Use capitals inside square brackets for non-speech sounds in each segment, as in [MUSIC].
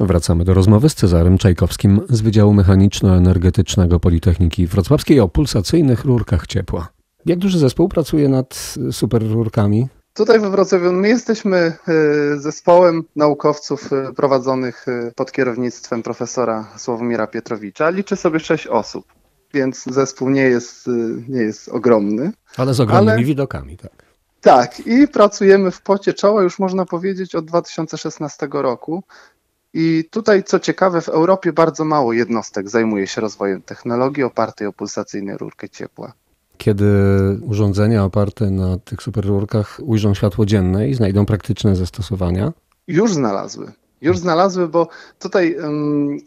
Wracamy do rozmowy z Cezarym Czajkowskim z Wydziału Mechaniczno-Energetycznego Politechniki Wrocławskiej o pulsacyjnych rurkach ciepła. Jak duży zespół pracuje nad superrurkami? Tutaj we Wrocławiu my jesteśmy e, zespołem naukowców e, prowadzonych e, pod kierownictwem profesora Sławomira Pietrowicza. Liczy sobie sześć osób, więc zespół nie jest, nie jest ogromny. Ale z ogromnymi ale... widokami, tak. Tak, i pracujemy w pocie czoła już można powiedzieć od 2016 roku. I tutaj, co ciekawe, w Europie bardzo mało jednostek zajmuje się rozwojem technologii opartej o pulsacyjne rurkę ciepła. Kiedy urządzenia oparte na tych superrurkach ujrzą światło dzienne i znajdą praktyczne zastosowania? Już znalazły. Już znalazły, bo tutaj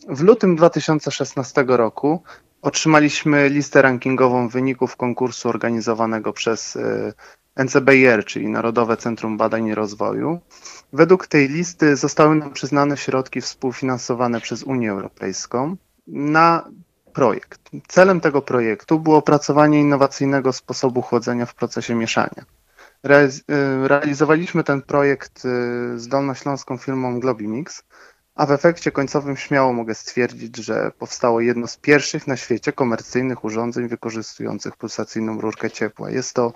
w lutym 2016 roku otrzymaliśmy listę rankingową wyników konkursu organizowanego przez e, NCBR, czyli Narodowe Centrum Badań i Rozwoju. Według tej listy zostały nam przyznane środki współfinansowane przez Unię Europejską na projekt. Celem tego projektu było opracowanie innowacyjnego sposobu chłodzenia w procesie mieszania. Y, realizowaliśmy ten projekt y, z dolnośląską firmą Globimix, a w efekcie końcowym śmiało mogę stwierdzić, że powstało jedno z pierwszych na świecie komercyjnych urządzeń wykorzystujących pulsacyjną rurkę ciepła. Jest to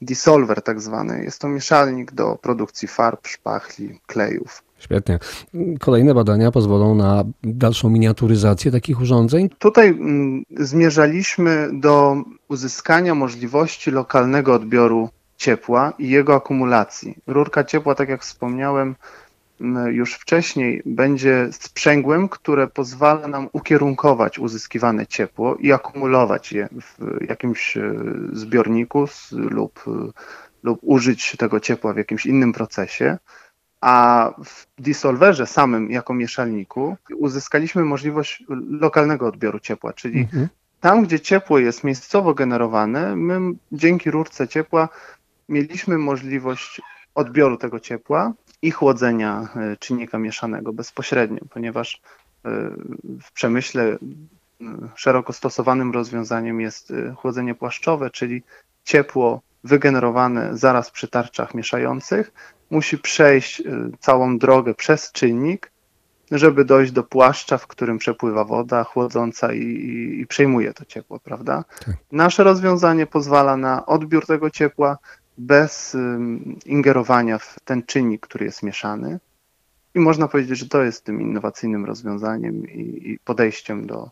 dissolver tak zwany, jest to mieszalnik do produkcji farb, szpachli, klejów. Świetnie. Kolejne badania pozwolą na dalszą miniaturyzację takich urządzeń? Tutaj mm, zmierzaliśmy do uzyskania możliwości lokalnego odbioru ciepła i jego akumulacji. Rurka ciepła, tak jak wspomniałem, już wcześniej będzie sprzęgłem, które pozwala nam ukierunkować uzyskiwane ciepło i akumulować je w jakimś e, zbiorniku lub, e, lub użyć tego ciepła w jakimś innym procesie. A w dissolverze samym jako mieszalniku uzyskaliśmy możliwość lokalnego odbioru ciepła, czyli mhm. tam, gdzie ciepło jest miejscowo generowane, my dzięki rurce ciepła mieliśmy możliwość odbioru tego ciepła i chłodzenia e, czynnika mieszanego bezpośrednio, ponieważ e, w przemyśle e, szeroko stosowanym rozwiązaniem jest chłodzenie płaszczowe, czyli ciepło wygenerowane zaraz przy tarczach mieszających musi przejść całą drogę przez czynnik, żeby dojść do płaszcza, w którym przepływa woda chłodząca i, i, i przejmuje to ciepło, prawda? Tak. Nasze rozwiązanie pozwala na odbiór tego ciepła, bez ingerowania w ten czynnik, który jest mieszany. I można powiedzieć, że to jest tym innowacyjnym rozwiązaniem i, i podejściem do e,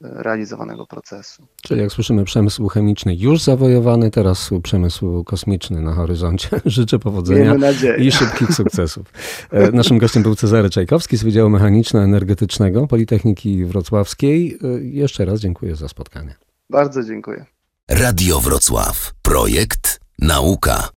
realizowanego procesu. Czyli jak słyszymy, przemysł chemiczny już zawojowany, teraz przemysł kosmiczny na horyzoncie. [LAUGHS] Życzę powodzenia i szybkich sukcesów. [LAUGHS] E, naszym gościem był Cezary Czajkowski z Wydziału Mechaniczno-Energetycznego Politechniki Wrocławskiej. E, jeszcze raz dziękuję za spotkanie. Bardzo dziękuję. Radio Wrocław. Projekt Nauka